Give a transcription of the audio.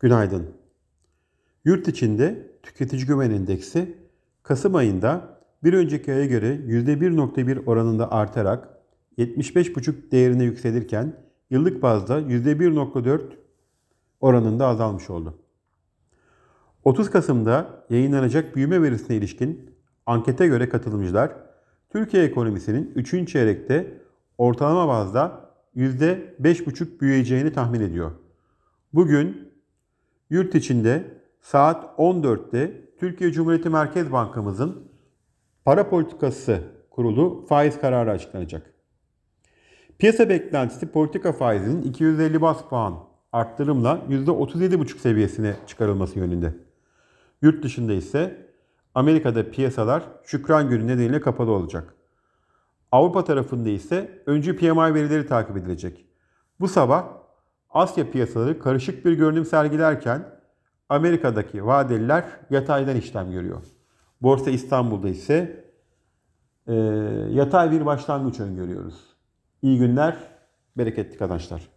Günaydın. Yurt içinde tüketici güven endeksi Kasım ayında bir önceki aya göre %1.1 oranında artarak 75.5 değerine yükselirken yıllık bazda %1.4 oranında azalmış oldu. 30 Kasım'da yayınlanacak büyüme verisine ilişkin ankete göre katılımcılar Türkiye ekonomisinin 3. çeyrekte ortalama bazda %5.5 büyüyeceğini tahmin ediyor. Bugün yurt içinde saat 14'te Türkiye Cumhuriyeti Merkez Bankamızın para politikası kurulu faiz kararı açıklanacak. Piyasa beklentisi politika faizinin 250 bas puan arttırımla %37,5 seviyesine çıkarılması yönünde. Yurt dışında ise Amerika'da piyasalar Şükran Günü nedeniyle kapalı olacak. Avrupa tarafında ise öncü PMI verileri takip edilecek. Bu sabah Asya piyasaları karışık bir görünüm sergilerken Amerika'daki vadeliler yataydan işlem görüyor. Borsa İstanbul'da ise e, yatay bir başlangıç öngörüyoruz. İyi günler, bereketli kazançlar.